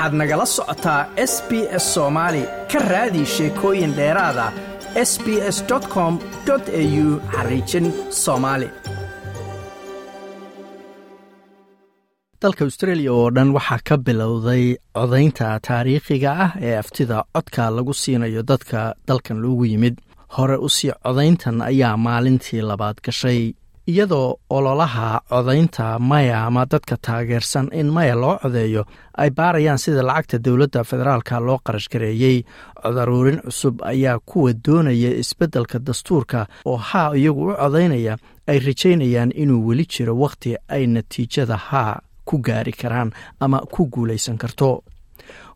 waxaad nagala socotaa s b s soomaali ka raadi sheekooyin dheeraada s b s com au xariijin soomaali dalka australia oo dhan waxaa ka bilowday codaynta taariikhiga ah ee aftida codka lagu siinayo dadka dalkan loogu yimid. Hore u sii codayntan ayaa maalintii labaad gashay iyadoo ololaha codaynta maya ama dadka taageersan in maya loo codeeyo ay baarayaan sida lacagta dowladda federaalka loo qarashgareeyey. Codaruurin cusub ayaa kuwa doonaya isbeddelka dastuurka oo haa iyagu u codaynaya ay rajaynayaan inuu weli jiro wakhti ay natiijada haa ku gaari karaan ama ku guulaysan karto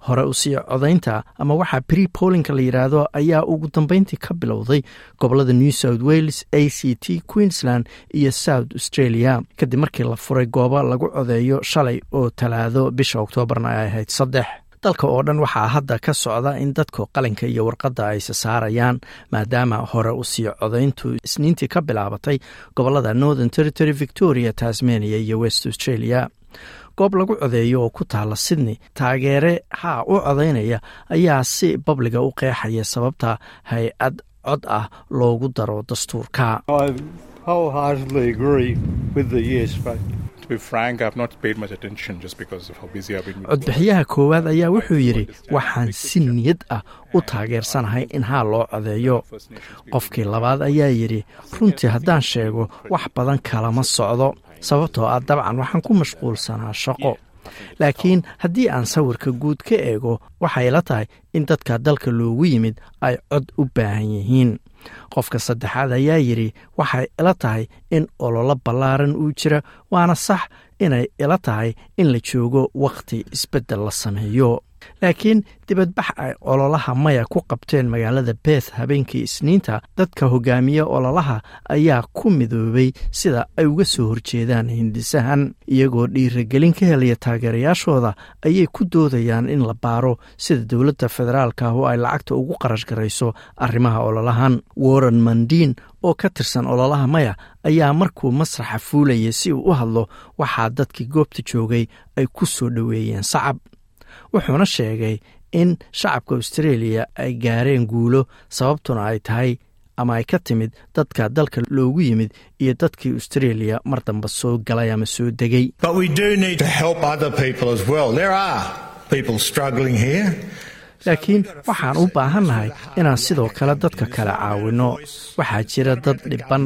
hore u sii codaynta ama waxaa bri polinka la yidhaahdo ayaa ugu dambeyntii ka bilowday gobollada new south wales a c t queensland iyo south australia. Kadib markii la furay goobo lagu codeeyo shalay oo talaado bisha oktoobarna ay ahayd saddex. Dalka oo dhan waxaa hadda ka socda in dadka qalinka iyo warqadda ay sasaarayaan maadaama hore u sii codayntu isniintii ka bilaabatay gobollada northern territory victoria tasmania iyo west australia goob lagu codeeyo oo ku taala sydney taageere haa u codaynaya ayaa si babliga u qeexaya sababta hay'ad cod ah loogu daro dastuurka codbixiyaha koowaad ayaa wuxuu yidhi waxaan si niyad ah u taageersanahay in haa loo codeeyo qofkii labaad ayaa yidhi runtii haddaan sheego wax badan kalama socdo sababtoo ah dabcan waxaan ku mashquulsanaa shaqo laakiin haddii aan sawirka guud ka eego waxay la tahay in dadka dalka loogu yimid ay cod u baahan yihiin. Qofka saddexaad ayaa yidhi waxay ila tahay in ololo ballaaran uu jira waana sax inay ila tahay in la joogo wakhti isbeddel la sameeyo laakiin dibadbax ay ololaha maya ku qabteen magaalada beth habeenkii isniinta dadka hogaamiya ololaha ayaa ku midoobay sida ay uga soo horjeedaan hindisahan. Iyagoo dhiiragelin ka helaya taageerayaashooda ayay ku doodayaan in la baaro sida dowladda federaalka oo ay lacagta ugu qarash garayso arrimaha ololahan. Warren mandiin oo ka tirsan ololaha maya ayaa markuu masraxa fuulayay si uu u hadlo waxaa dadkii goobta joogay ay ku soo dhoweeyeen sacab wuxuuna sheegay in shacabka australia ay gaareen guulo sababtuna ay tahay ama ay ka timid dadka dalka loogu yimid iyo dadkii australia mar damba soo galay ama soo degay. Laakiin waxaan u baahannahay inaan sidoo kale dadka kale caawinno waxaa jira dad dhiban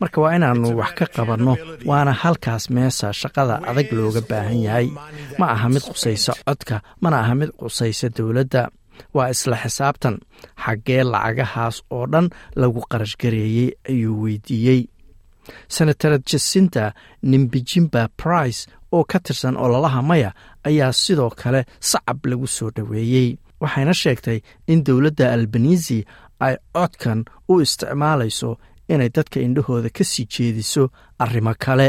marka waa inaannu wax ka qabanno waana halkaas meesa shaqada adag looga baahan yahay. Ma aha mid qusaysa codka mana aha mid qusaysa dowladda. Waa isla xisaabtan. Xaggee lacagahaas oo dhan lagu qarashgareeyey ayuu weydiiyey. Senatarad jasinta nimbijimba price oo ka tirsan ololaha maya ayaa sidoo kale sacab lagu soo dhoweeyey waxayna sheegtay in dowladda albanisi ay codkan u isticmaalayso inay dadka indhahooda ka sii jeediso arrimo kale.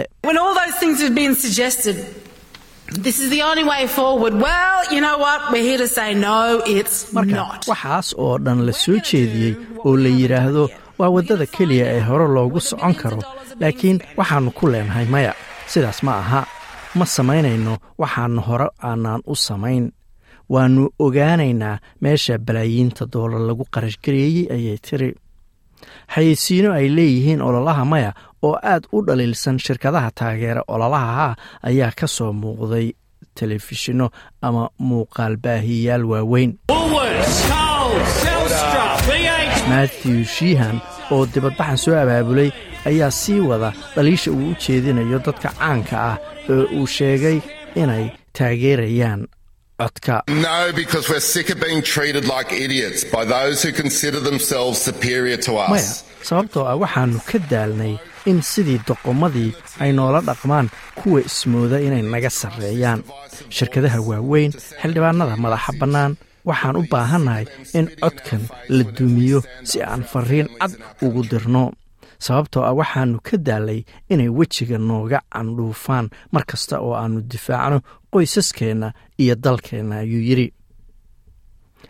Marka waxaas oo dhan la soo jeediyey oo la yidhaahdo waa waddada keliya ee hore loogu socon karo. Laakiin waxaannu ku leenahay maya sidaas ma aha. Ma samaynayno waxaana hore aanaan u samayn. Waannu ogaanaynaa meesha balaayiinta doolar lagu qarashgareeyey ayay tiri xayeysiino ay leeyihiin ololaha maya oo aad u dhaliilsan shirkadaha taageera ololaha ayaa ka soo muuqday telefishinno ama muuqaal baahiyayaal waaweyn. Matthew shihan oo dibadbaxan soo abaabulay ayaa sii wada dhaliisha uu u jeedinayo dadka caanka ah ee uu sheegay inay taageerayaan codka maya sababtoo ah waxaannu ka daalnay in sidii doqomadii ay noola dhaqmaan kuwa ismooda inay naga sarreeyaan. Shirkadaha waaweyn xildhibaanada madaxa bannaan waxaan u baahannahay in codkan la dumiyo si aan fariin cad ugu dirno sababtoo ah waxaannu ka daalay inay wejiga nooga candhuufaan mar kasta oo aannu difaacno qoysaskeenna iyo dalkeenna ayuu yidhi.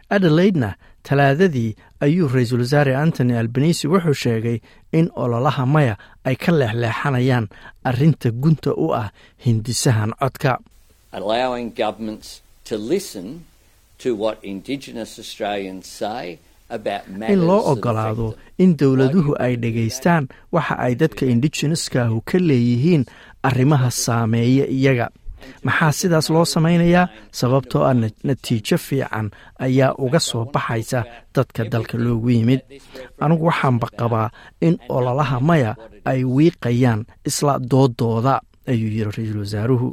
Adelaidna talaadadii ayuu ra'iisul wasaare antony albanisi wuxuu sheegay in ololaha maya ay ka leexleexanayaan arrinta gunta u ah hindisahan codka. In loo ogolaado in dowladuhu ay dhegaystaan. Waxa ay dadka indigeneskahu ka leeyihiin arrimaha saameeya iyaga. Maxaa sidaas loo samaynayaa? Sababtoo ah natiijo fiican ayaa uga soo baxaysa dadka dalka loogu yimid. Anigu waxaanba qabaa in ololaha maya ay wiiqayaan isla doodooda ayuu yidhi ra'iisul wasaaruhu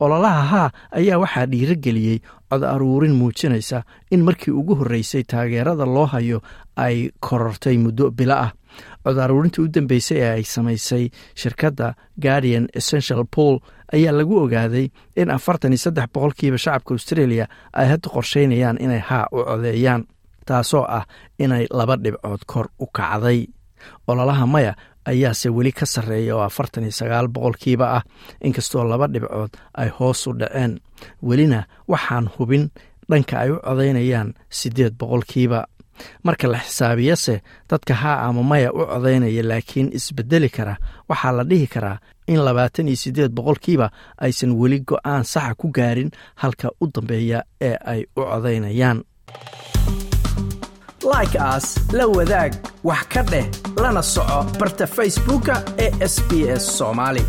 ololaha haa ayaa waxaa dhiirogeliyey cod aruurin muujinaysa in markii ugu horreysay taageerada loo hayo ay korortay muddo bilo ah. Cod aruurintii u dambeysay ee ay samaysay shirkadda guardian essential pool ayaa lagu ogaaday in afartan iyo saddex boqolkiiba shacabka australia ay hadda qorsheynayaan inay haa u codeeyaan taasoo ah inay laba dhibcood kor u kacday. Ololaha maya ayaase weli ka sarreeya oo afartan iyo sagaal boqolkiiba ah. Inkastoo laba dhibcood ay hoos u dhaceen welina waxaan hubin dhanka ay u codaynayaan siddeed boqolkiiba. Marka la xisaabiyase dadka haa ama maya u codaynaya laakiin isbedeli kara waxaa la dhihi karaa in labaatan iyo siddeed boqolkiiba aysan weli go'aan saxa ku gaarin halka u dambeeya ee ay u codaynayaan like aas la wadaag wax ka dheh lana soco barta facebooka ee sb s soomaali